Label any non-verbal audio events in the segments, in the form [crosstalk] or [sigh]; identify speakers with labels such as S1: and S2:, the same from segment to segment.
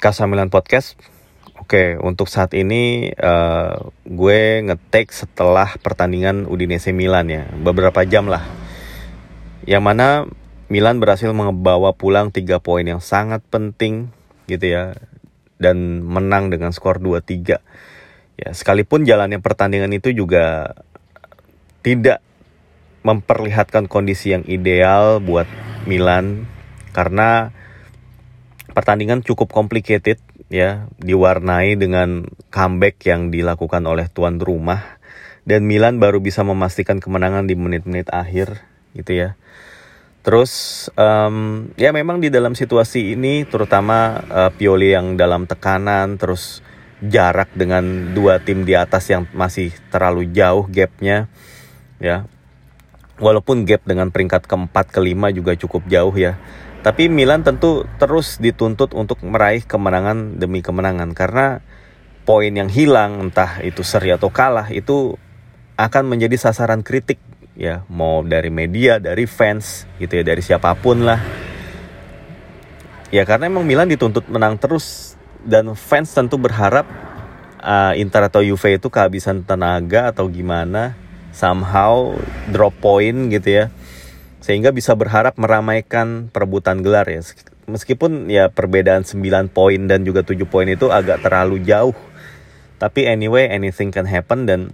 S1: Kasamilan Podcast. Oke, untuk saat ini uh, gue ngetek setelah pertandingan Udinese Milan ya, beberapa jam lah. Yang mana Milan berhasil membawa pulang tiga poin yang sangat penting gitu ya dan menang dengan skor 2-3. Ya, sekalipun jalannya pertandingan itu juga tidak memperlihatkan kondisi yang ideal buat Milan karena pertandingan cukup complicated ya, diwarnai dengan comeback yang dilakukan oleh tuan rumah. Dan Milan baru bisa memastikan kemenangan di menit-menit akhir gitu ya. Terus um, ya memang di dalam situasi ini terutama uh, Pioli yang dalam tekanan terus jarak dengan dua tim di atas yang masih terlalu jauh gapnya ya. Walaupun gap dengan peringkat keempat kelima juga cukup jauh ya tapi Milan tentu terus dituntut untuk meraih kemenangan demi kemenangan. Karena poin yang hilang entah itu seri atau kalah itu akan menjadi sasaran kritik ya. Mau dari media, dari fans gitu ya, dari siapa pun lah. Ya karena emang Milan dituntut menang terus. Dan fans tentu berharap uh, Inter atau Juve itu kehabisan tenaga atau gimana. Somehow drop point gitu ya sehingga bisa berharap meramaikan perebutan gelar ya. Meskipun ya perbedaan 9 poin dan juga 7 poin itu agak terlalu jauh. Tapi anyway anything can happen dan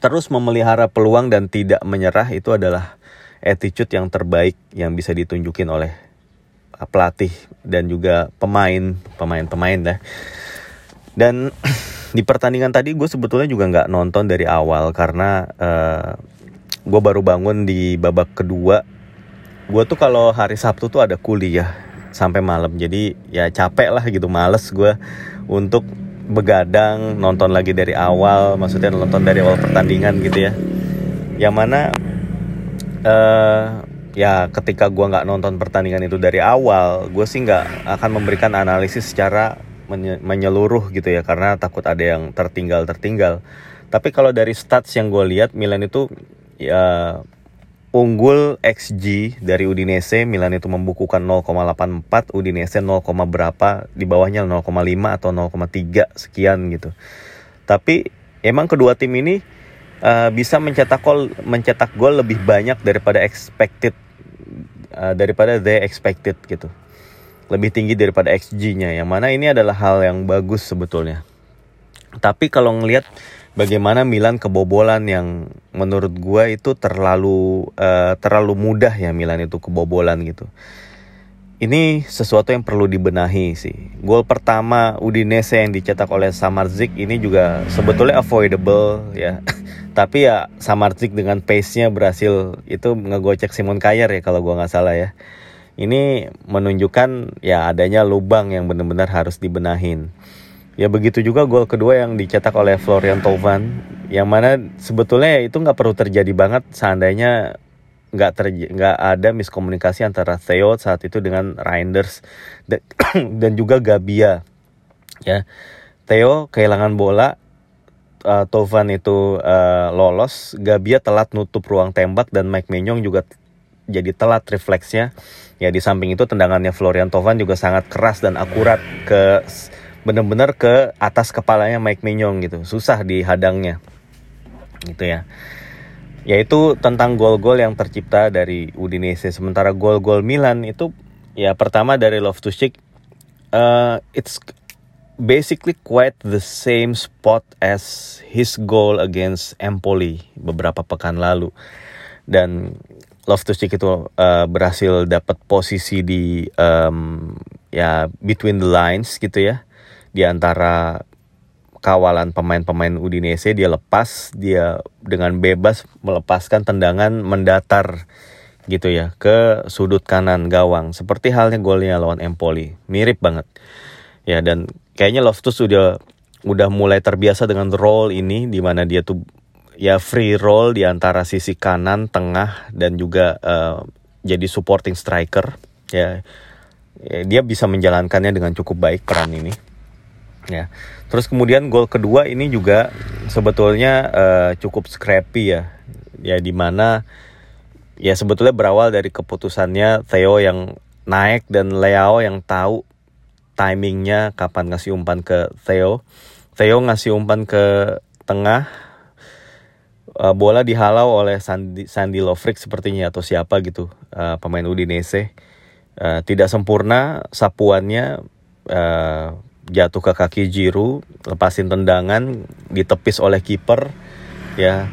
S1: terus memelihara peluang dan tidak menyerah itu adalah attitude yang terbaik yang bisa ditunjukin oleh pelatih dan juga pemain pemain-pemain dah dan [clears throat] di pertandingan tadi gue sebetulnya juga nggak nonton dari awal karena uh, gue baru bangun di babak kedua. Gue tuh kalau hari Sabtu tuh ada kuliah sampai malam. Jadi ya capek lah gitu males gue untuk begadang nonton lagi dari awal maksudnya nonton dari awal pertandingan gitu ya. Yang mana uh, ya ketika gue nggak nonton pertandingan itu dari awal gue sih nggak akan memberikan analisis secara menyeluruh gitu ya karena takut ada yang tertinggal tertinggal tapi kalau dari stats yang gue lihat Milan itu ya unggul XG dari Udinese. Milan itu membukukan 0,84 Udinese 0, berapa di bawahnya 0,5 atau 0,3 sekian gitu. Tapi emang kedua tim ini uh, bisa mencetak gol mencetak gol lebih banyak daripada expected uh, daripada they expected gitu. Lebih tinggi daripada XG-nya yang mana ini adalah hal yang bagus sebetulnya tapi kalau ngelihat bagaimana Milan kebobolan yang menurut gua itu terlalu uh, terlalu mudah ya Milan itu kebobolan gitu. Ini sesuatu yang perlu dibenahi sih. Gol pertama Udinese yang dicetak oleh Samardzic ini juga sebetulnya avoidable ya. [laughs] Tapi ya Samardzic dengan pace-nya berhasil itu ngegocek Simon Kayer ya kalau gua nggak salah ya. Ini menunjukkan ya adanya lubang yang benar-benar harus dibenahin. Ya begitu juga gol kedua yang dicetak oleh Florian Tovan, yang mana sebetulnya itu nggak perlu terjadi banget seandainya nggak nggak ada miskomunikasi antara Theo saat itu dengan Reinders dan, [clears throat] dan juga Gabia. Ya, Theo kehilangan bola, uh, Tovan itu uh, lolos, Gabia telat nutup ruang tembak dan Mike Menyong juga jadi telat refleksnya. Ya di samping itu tendangannya Florian Tovan juga sangat keras dan akurat ke bener-bener ke atas kepalanya Mike Mignon gitu. Susah dihadangnya. Gitu ya. Yaitu tentang gol-gol yang tercipta dari Udinese. Sementara gol-gol Milan itu ya pertama dari Loftus-Cheek uh, it's basically quite the same spot as his goal against Empoli beberapa pekan lalu. Dan Loftus-Cheek itu uh, berhasil dapat posisi di um, ya between the lines gitu ya di antara kawalan pemain-pemain Udinese dia lepas dia dengan bebas melepaskan tendangan mendatar gitu ya ke sudut kanan gawang. Seperti halnya golnya lawan Empoli. Mirip banget. Ya dan kayaknya Loftus sudah udah mulai terbiasa dengan role ini di mana dia tuh ya free roll di antara sisi kanan tengah dan juga uh, jadi supporting striker. Ya, ya dia bisa menjalankannya dengan cukup baik peran ini ya terus kemudian gol kedua ini juga sebetulnya uh, cukup scrappy ya ya di mana ya sebetulnya berawal dari keputusannya Theo yang naik dan Leo yang tahu timingnya kapan ngasih umpan ke Theo. Theo ngasih umpan ke tengah, uh, bola dihalau oleh Sandy, Sandy Lofrick sepertinya atau siapa gitu uh, pemain Udinese. Uh, tidak sempurna sapuannya jatuh ke kaki Jiru, lepasin tendangan, ditepis oleh kiper, ya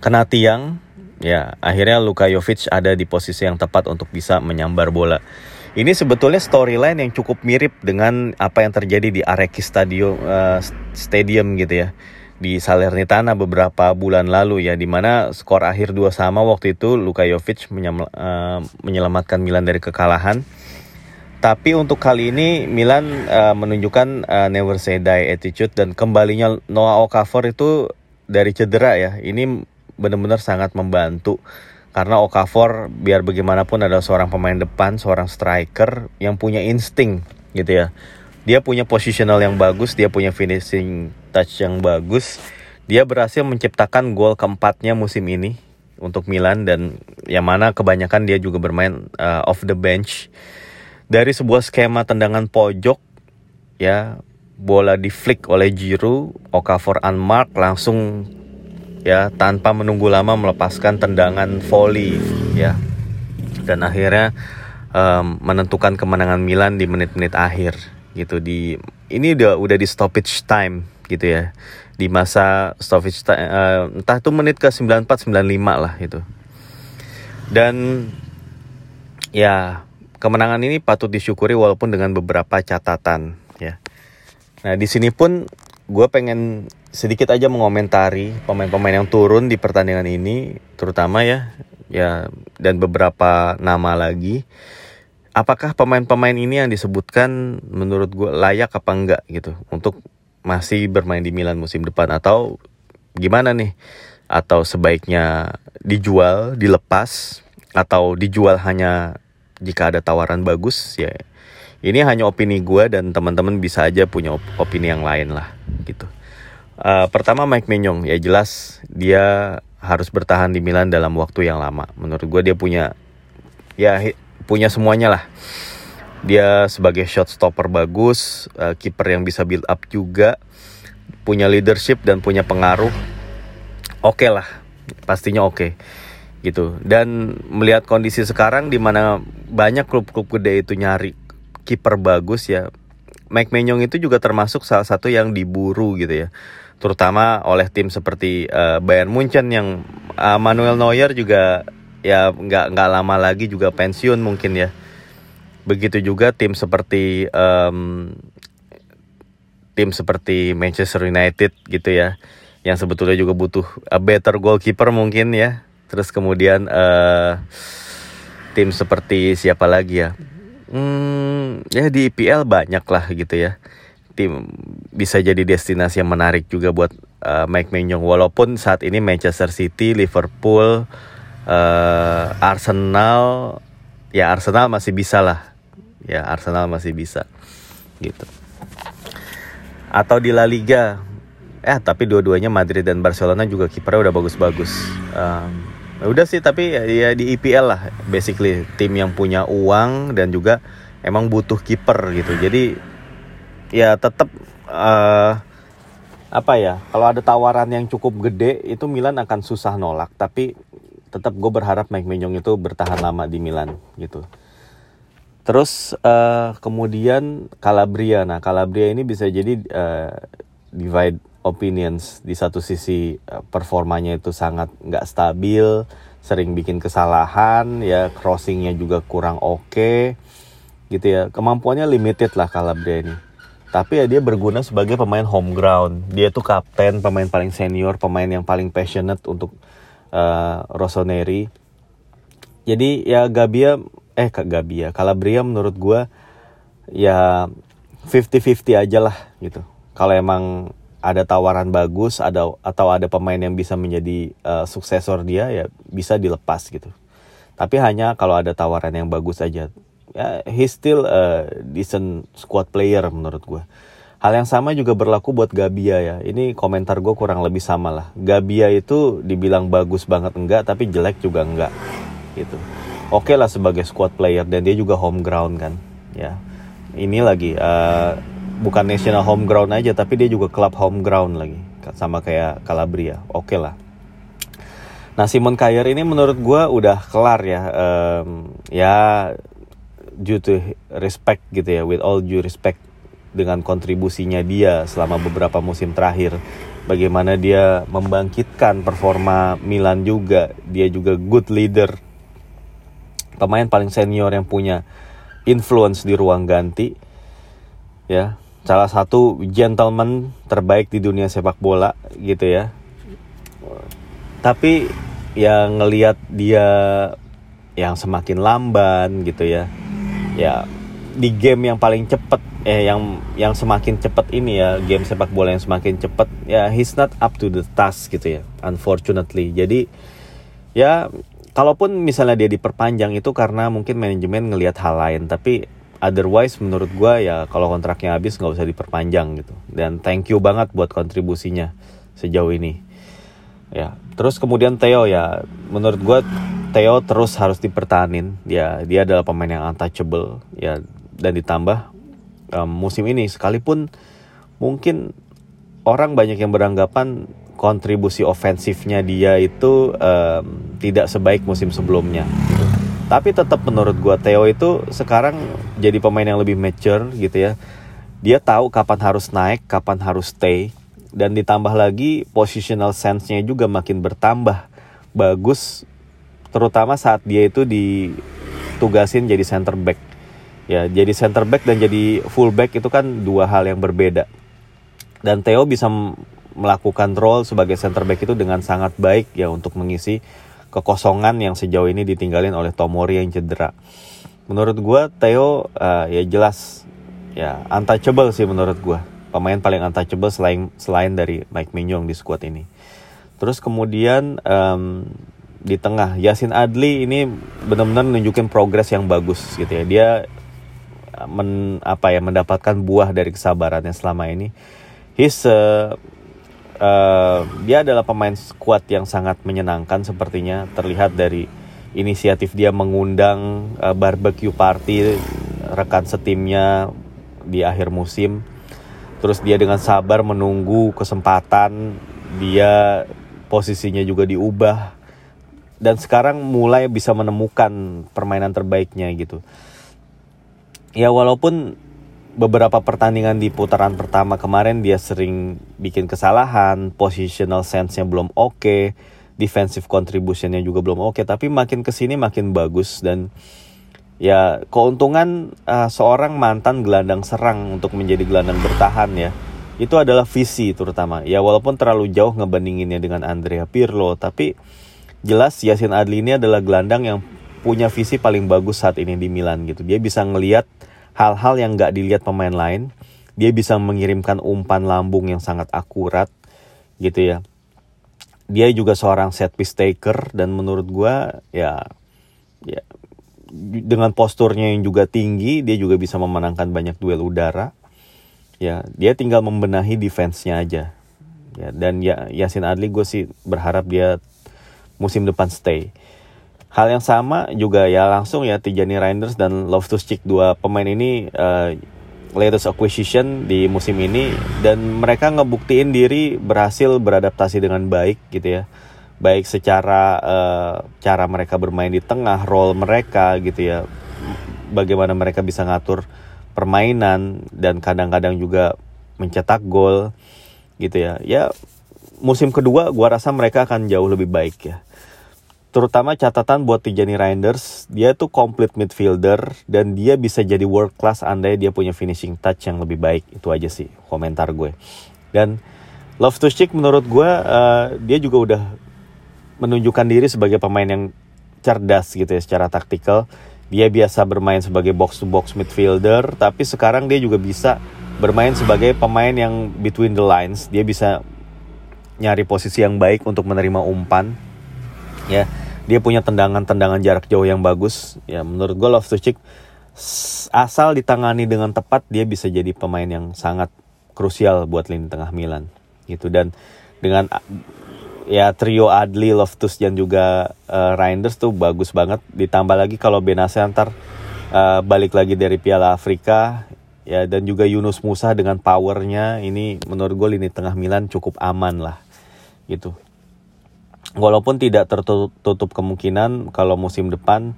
S1: kena tiang, ya akhirnya Luka Jovic ada di posisi yang tepat untuk bisa menyambar bola. Ini sebetulnya storyline yang cukup mirip dengan apa yang terjadi di Areki Stadium, uh, Stadium gitu ya di Salernitana beberapa bulan lalu ya di mana skor akhir dua sama waktu itu Luka Jovic uh, menyelamatkan Milan dari kekalahan. Tapi untuk kali ini Milan uh, menunjukkan uh, never say die attitude dan kembalinya Noah Okafor itu dari cedera ya. Ini benar-benar sangat membantu karena Okafor biar bagaimanapun adalah seorang pemain depan, seorang striker yang punya insting gitu ya. Dia punya positional yang bagus, dia punya finishing touch yang bagus. Dia berhasil menciptakan gol keempatnya musim ini untuk Milan dan yang mana kebanyakan dia juga bermain uh, off the bench. Dari sebuah skema tendangan pojok ya, bola di flick oleh Giroud, Okafor unmarked langsung ya tanpa menunggu lama melepaskan tendangan volley ya. Dan akhirnya um, menentukan kemenangan Milan di menit-menit akhir gitu. Di ini udah udah di stoppage time gitu ya. Di masa stoppage time uh, entah itu menit ke 94 95 lah itu dan ya kemenangan ini patut disyukuri walaupun dengan beberapa catatan ya nah di sini pun gue pengen sedikit aja mengomentari pemain-pemain yang turun di pertandingan ini, terutama ya, ya dan beberapa nama lagi. Apakah pemain-pemain ini yang disebutkan menurut gue layak apa enggak gitu untuk masih bermain di Milan musim depan atau gimana nih? Atau sebaiknya dijual, dilepas atau dijual hanya jika ada tawaran bagus ya. Ini hanya opini gue dan teman-teman bisa aja punya opini yang lain lah gitu. Uh, pertama Mike Menyong ya jelas dia harus bertahan di Milan dalam waktu yang lama. Menurut gue dia punya ya punya semuanya lah. Dia sebagai shot stopper bagus, uh, kiper yang bisa build up juga, punya leadership dan punya pengaruh. Oke okay lah, pastinya oke. Okay gitu. Dan melihat kondisi sekarang di mana banyak klub-klub gede itu nyari kiper bagus ya. Mike Menyong itu juga termasuk salah satu yang diburu gitu ya. Terutama oleh tim seperti uh, Bayern Munchen yang uh, Manuel Neuer juga ya nggak nggak lama lagi juga pensiun mungkin ya. Begitu juga tim seperti um, tim seperti Manchester United gitu ya yang sebetulnya juga butuh a better goalkeeper mungkin ya. Terus kemudian uh, tim seperti siapa lagi ya hmm, ya di IPL banyak lah gitu ya tim bisa jadi destinasi yang menarik juga buat uh, Mike Maignan walaupun saat ini Manchester City, Liverpool, uh, Arsenal ya Arsenal masih bisa lah. Ya Arsenal masih bisa gitu. Atau di La Liga eh tapi dua-duanya Madrid dan Barcelona juga kipernya udah bagus-bagus. Udah sih tapi ya, ya di IPL lah basically tim yang punya uang dan juga emang butuh kiper gitu. Jadi ya tetap uh, apa ya kalau ada tawaran yang cukup gede itu Milan akan susah nolak. Tapi tetap gue berharap Mike Menyong itu bertahan lama di Milan gitu. Terus uh, kemudian Calabria. Nah Calabria ini bisa jadi uh, divide opinions di satu sisi uh, performanya itu sangat nggak stabil sering bikin kesalahan ya crossingnya juga kurang oke okay, gitu ya. Kemampuannya limited lah Calabria ini. Tapi ya dia berguna sebagai pemain home ground. Dia tuh kapten pemain paling senior pemain yang paling passionate untuk uh, Rossoneri. Jadi ya Gabia eh kak Gabia Calabria menurut gue ya 50-50 aja lah gitu. Kalau emang ada tawaran bagus ada atau ada pemain yang bisa menjadi uh, suksesor dia ya bisa dilepas gitu tapi hanya kalau ada tawaran yang bagus aja ya he's still a decent squad player menurut gue. Hal yang sama juga berlaku buat Gabia ya. Ini komentar gue kurang lebih sama lah. Gabia itu dibilang bagus banget enggak, tapi jelek juga enggak. Gitu. Oke okay lah sebagai squad player dan dia juga home ground kan. Ya. ini lagi uh, bukan national home ground aja tapi dia juga klub home ground lagi. Sama kayak Calabria. Oke okay lah. Nah Simon Kyer ini menurut gue udah kelar ya um, ya due to respect gitu ya with all due respect dengan kontribusinya dia selama beberapa musim terakhir. Bagaimana dia membangkitkan performa Milan juga. Dia juga good leader. Pemain paling senior yang punya influence di ruang ganti ya salah satu gentleman terbaik di dunia sepak bola gitu ya. Tapi yang ngelihat dia yang semakin lamban gitu ya. Ya di game yang paling cepet eh yang yang semakin cepet ini ya game sepak bola yang semakin cepet ya he's not up to the task gitu ya unfortunately. Jadi ya kalaupun misalnya dia diperpanjang itu karena mungkin manajemen ngelihat hal lain tapi otherwise menurut gue ya kalau kontraknya habis nggak usah diperpanjang gitu. Dan thank you banget buat kontribusinya sejauh ini. Ya terus kemudian Theo ya menurut gue Theo terus harus dipertahanin. Ya dia adalah pemain yang untouchable ya dan ditambah um, musim ini. Sekalipun mungkin orang banyak yang beranggapan kontribusi ofensifnya dia itu um, tidak sebaik musim sebelumnya. Tapi tetap menurut gua Theo itu sekarang jadi pemain yang lebih mature gitu ya. Dia tahu kapan harus naik, kapan harus stay dan ditambah lagi positional sense-nya juga makin bertambah bagus terutama saat dia itu ditugasin jadi center back ya jadi center back dan jadi full back itu kan dua hal yang berbeda dan Theo bisa melakukan role sebagai center back itu dengan sangat baik ya untuk mengisi kekosongan yang sejauh ini ditinggalin oleh Tomori yang cedera. Menurut gue Theo uh, ya jelas ya untouchable sih menurut gue pemain paling untouchable selain selain dari Mike Mignon di squad ini. Terus kemudian um, di tengah Yasin Adli ini benar-benar nunjukin progres yang bagus gitu ya. Dia men, apa ya mendapatkan buah dari kesabarannya selama ini. He's uh, uh, dia adalah pemain squad yang sangat menyenangkan sepertinya. Terlihat dari inisiatif dia mengundang uh, barbecue party rekan setimnya di akhir musim. Terus dia dengan sabar menunggu kesempatan dia posisinya juga diubah. Dan sekarang mulai bisa menemukan permainan terbaiknya gitu. Ya walaupun beberapa pertandingan di putaran pertama kemarin dia sering bikin kesalahan, positional sense-nya belum oke, okay, defensive contribution-nya juga belum oke, okay, tapi makin ke sini makin bagus dan ya keuntungan uh, seorang mantan gelandang serang untuk menjadi gelandang bertahan ya itu adalah visi terutama ya walaupun terlalu jauh ngebandinginnya dengan Andrea Pirlo tapi jelas Yasin Adli ini adalah gelandang yang punya visi paling bagus saat ini di Milan gitu. Dia bisa ngelihat hal-hal yang nggak dilihat pemain lain. Dia bisa mengirimkan umpan lambung yang sangat akurat gitu ya. Dia juga seorang set piece taker dan menurut gue ya ya dengan posturnya yang juga tinggi dia juga bisa memenangkan banyak duel udara. Ya, dia tinggal membenahi defense-nya aja. Ya, dan ya Yasin Adli gue sih berharap dia musim depan stay. Hal yang sama juga ya langsung ya Tijani Reinders dan Stick dua pemain ini uh, latest acquisition di musim ini. Dan mereka ngebuktiin diri berhasil beradaptasi dengan baik gitu ya. Baik secara uh, cara mereka bermain di tengah role mereka gitu ya. Bagaimana mereka bisa ngatur permainan dan kadang-kadang juga mencetak gol gitu ya. Ya musim kedua gua rasa mereka akan jauh lebih baik ya terutama catatan buat Tijani Reinders, dia tuh complete midfielder dan dia bisa jadi world class andai dia punya finishing touch yang lebih baik. Itu aja sih komentar gue. Dan Love to menurut gue uh, dia juga udah menunjukkan diri sebagai pemain yang cerdas gitu ya secara taktikal. Dia biasa bermain sebagai box to box midfielder, tapi sekarang dia juga bisa bermain sebagai pemain yang between the lines. Dia bisa nyari posisi yang baik untuk menerima umpan ya dia punya tendangan-tendangan jarak jauh yang bagus. Ya menurut gue Chick asal ditangani dengan tepat dia bisa jadi pemain yang sangat krusial buat lini tengah Milan. Gitu dan dengan ya trio Adli, Loftus dan juga uh, Reinders tuh bagus banget. Ditambah lagi kalau Benacer ntar uh, balik lagi dari Piala Afrika ya dan juga Yunus Musa dengan powernya ini menurut gue lini tengah Milan cukup aman lah. Gitu walaupun tidak tertutup kemungkinan kalau musim depan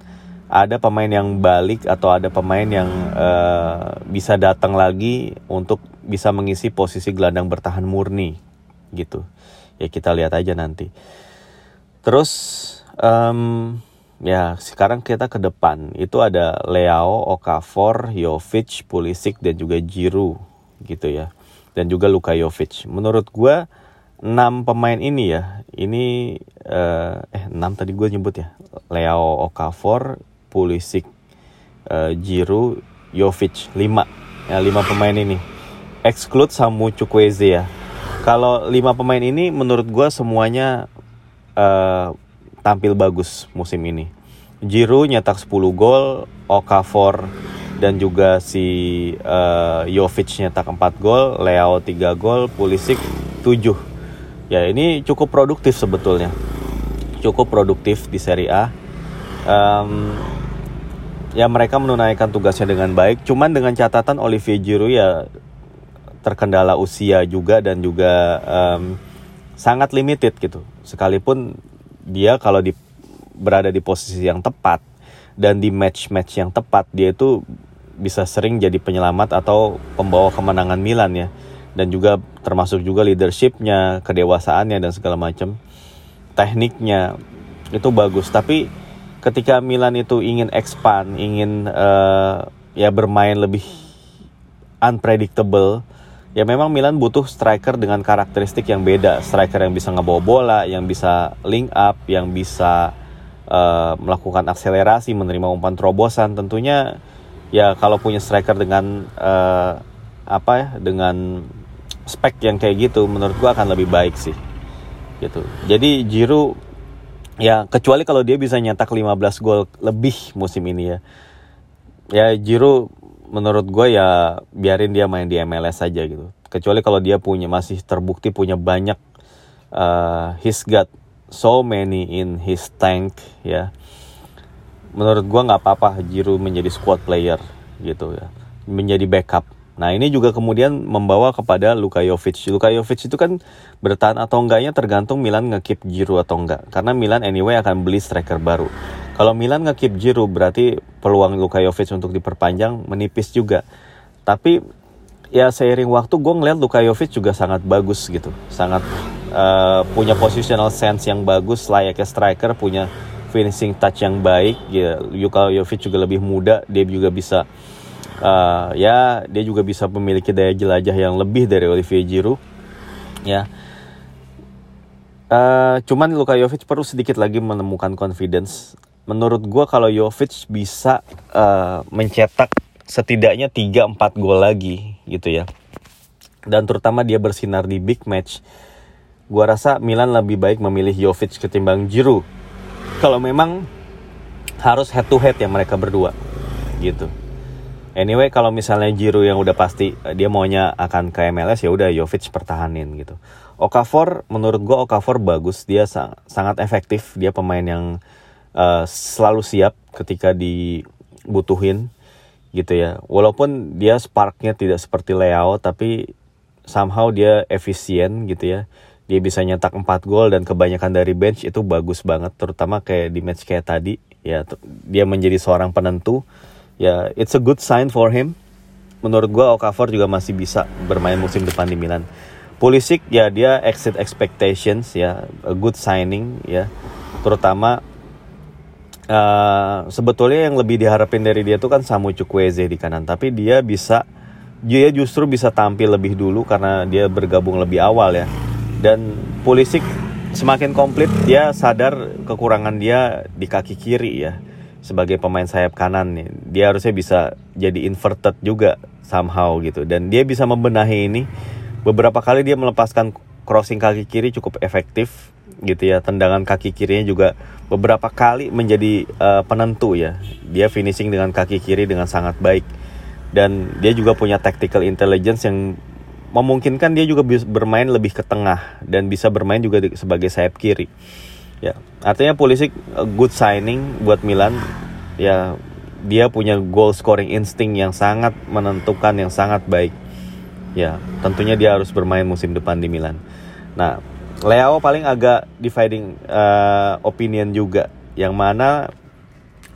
S1: ada pemain yang balik atau ada pemain yang uh, bisa datang lagi untuk bisa mengisi posisi gelandang bertahan murni gitu. Ya kita lihat aja nanti. Terus um, ya sekarang kita ke depan. Itu ada Leao, Okafor, Jovic, Pulisic dan juga Giroud gitu ya. Dan juga Luka Jovic. Menurut gue enam pemain ini ya ini uh, eh enam tadi gue nyebut ya Leao, Okafor, Pulisic, uh, Giroud, Jovic, 5. Ya, 5 pemain ini. Exclude Samu Chukwueze ya. Kalau 5 pemain ini menurut gue semuanya uh, tampil bagus musim ini. Giroud nyetak 10 gol, Okafor dan juga si uh, Jovic nyetak 4 gol, Leo 3 gol, Pulisic 7. Ya, ini cukup produktif sebetulnya. Cukup produktif di Serie A. Um, ya mereka menunaikan tugasnya dengan baik. Cuman dengan catatan Olivier Giroud ya terkendala usia juga dan juga um, sangat limited gitu. Sekalipun dia kalau di berada di posisi yang tepat dan di match-match yang tepat dia itu bisa sering jadi penyelamat atau pembawa kemenangan Milan ya dan juga termasuk juga leadershipnya, kedewasaannya dan segala macam tekniknya itu bagus. Tapi ketika Milan itu ingin expand, ingin uh, ya bermain lebih unpredictable, ya memang Milan butuh striker dengan karakteristik yang beda, striker yang bisa ngebawa bola, yang bisa link up, yang bisa uh, melakukan akselerasi, menerima umpan terobosan. Tentunya ya kalau punya striker dengan uh, apa ya, dengan spek yang kayak gitu, menurut gua akan lebih baik sih. Gitu. Jadi Giroud ya kecuali kalau dia bisa nyetak 15 gol lebih musim ini ya ya Jiro menurut gue ya biarin dia main di MLS saja gitu kecuali kalau dia punya masih terbukti punya banyak uh, he's got so many in his tank ya menurut gue nggak apa-apa Jiro menjadi squad player gitu ya menjadi backup Nah ini juga kemudian membawa kepada Luka Jovic. Luka Jovic itu kan bertahan atau enggaknya tergantung Milan ngekip Giroud atau enggak. Karena Milan anyway akan beli striker baru. Kalau Milan ngekip Giroud berarti peluang Luka Jovic untuk diperpanjang menipis juga. Tapi ya seiring waktu gue ngeliat Luka Jovic juga sangat bagus gitu. Sangat uh, punya positional sense yang bagus, layaknya striker, punya finishing touch yang baik. Ya, Luka Jovic juga lebih muda, dia juga bisa uh, ya dia juga bisa memiliki daya jelajah yang lebih dari Olivier Giroud ya. Uh, cuman Luka Jovic perlu sedikit lagi menemukan confidence. Menurut gue kalau Jovic bisa uh, mencetak setidaknya 3-4 gol lagi gitu ya. Dan terutama dia bersinar di big match gue rasa Milan lebih baik memilih Jovic ketimbang Giroud. Kalau memang harus head to head ya mereka berdua gitu Anyway kalau misalnya Jiru yang udah pasti eh, dia maunya akan ke MLS ya udah Jovic pertahanin gitu. Okafor menurut gue Okafor bagus dia sa sangat efektif dia pemain yang uh, selalu siap ketika dibutuhin gitu ya. Walaupun dia sparknya tidak seperti Leo tapi somehow dia efisien gitu ya. Dia bisa nyetak 4 gol dan kebanyakan dari bench itu bagus banget terutama kayak di match kayak tadi ya dia menjadi seorang penentu ya it's a good sign for him. Menurut gue Okafor juga masih bisa bermain musim depan di Milan. Pulisic ya dia exit expectations ya, a good signing ya. Terutama uh, sebetulnya yang lebih diharapin dari dia tuh kan Samu Chukwueze di kanan, tapi dia bisa dia justru bisa tampil lebih dulu karena dia bergabung lebih awal ya. Dan Pulisic semakin komplit dia sadar kekurangan dia di kaki kiri ya sebagai pemain sayap kanan nih dia harusnya bisa jadi inverted juga somehow gitu. Dan dia bisa membenahi ini. Beberapa kali dia melepaskan crossing kaki kiri cukup efektif gitu ya. Tendangan kaki kirinya juga beberapa kali menjadi uh, penentu ya. Dia finishing dengan kaki kiri dengan sangat baik. Dan dia juga punya tactical intelligence yang memungkinkan dia juga bisa bermain lebih ke tengah dan bisa bermain juga sebagai sayap kiri Ya, artinya polisi good signing buat Milan. Ya, dia punya goal scoring insting yang sangat menentukan yang sangat baik. Ya tentunya dia harus bermain musim depan di Milan. Nah Leo paling agak dividing uh, opinion juga. Yang mana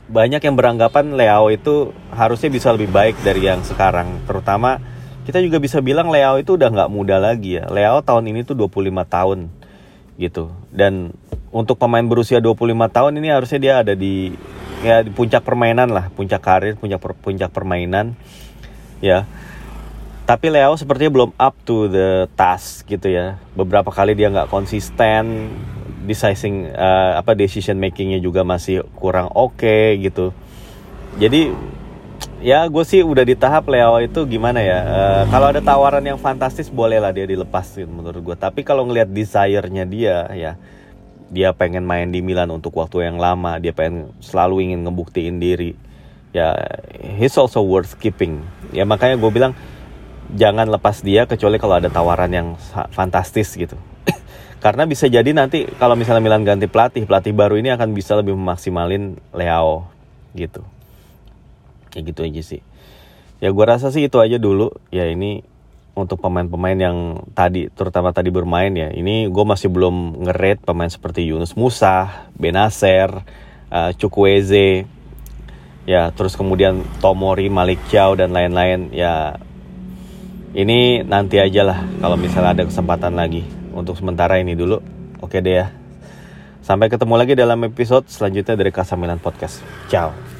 S1: banyak yang beranggapan Leo itu harusnya bisa lebih baik dari yang sekarang. Terutama kita juga bisa bilang Leo itu udah nggak muda lagi ya. Leo tahun ini tuh 25 tahun gitu. Dan untuk pemain berusia 25 tahun ini harusnya dia ada di ya di puncak permainan lah. Puncak karir puncak puncak permainan. Ya. Tapi Leo sepertinya belum up to the task gitu ya. Beberapa kali dia nggak konsisten. Deciding uh, apa decision makingnya juga masih kurang oke okay, gitu. Jadi ya gue sih udah di tahap Leo itu gimana ya uh, kalau ada tawaran yang fantastis boleh lah dia dilepas gitu, menurut gue tapi kalau ngelihat desire-nya dia ya dia pengen main di Milan untuk waktu yang lama. Dia pengen selalu ingin ngebuktiin diri. Ya he's also worth keeping. Ya makanya gue bilang jangan lepas dia kecuali kalau ada tawaran yang fantastis gitu. [coughs] Karena bisa jadi nanti kalau misalnya Milan ganti pelatih pelatih baru ini akan bisa lebih memaksimalin Leo gitu. Kayak gitu aja sih. Ya gue rasa sih itu aja dulu. Ya ini untuk pemain-pemain yang tadi terutama tadi bermain ya. Ini gue masih belum ngeret pemain seperti Yunus Musa, Benacer, uh, Chukwueze ya terus kemudian Tomori, Malik Chow dan lain-lain. Ya ini nanti aja lah kalau misalnya ada kesempatan lagi untuk sementara ini dulu. Oke deh ya. Sampai ketemu lagi dalam episode selanjutnya dari Kasamilan Podcast. Ciao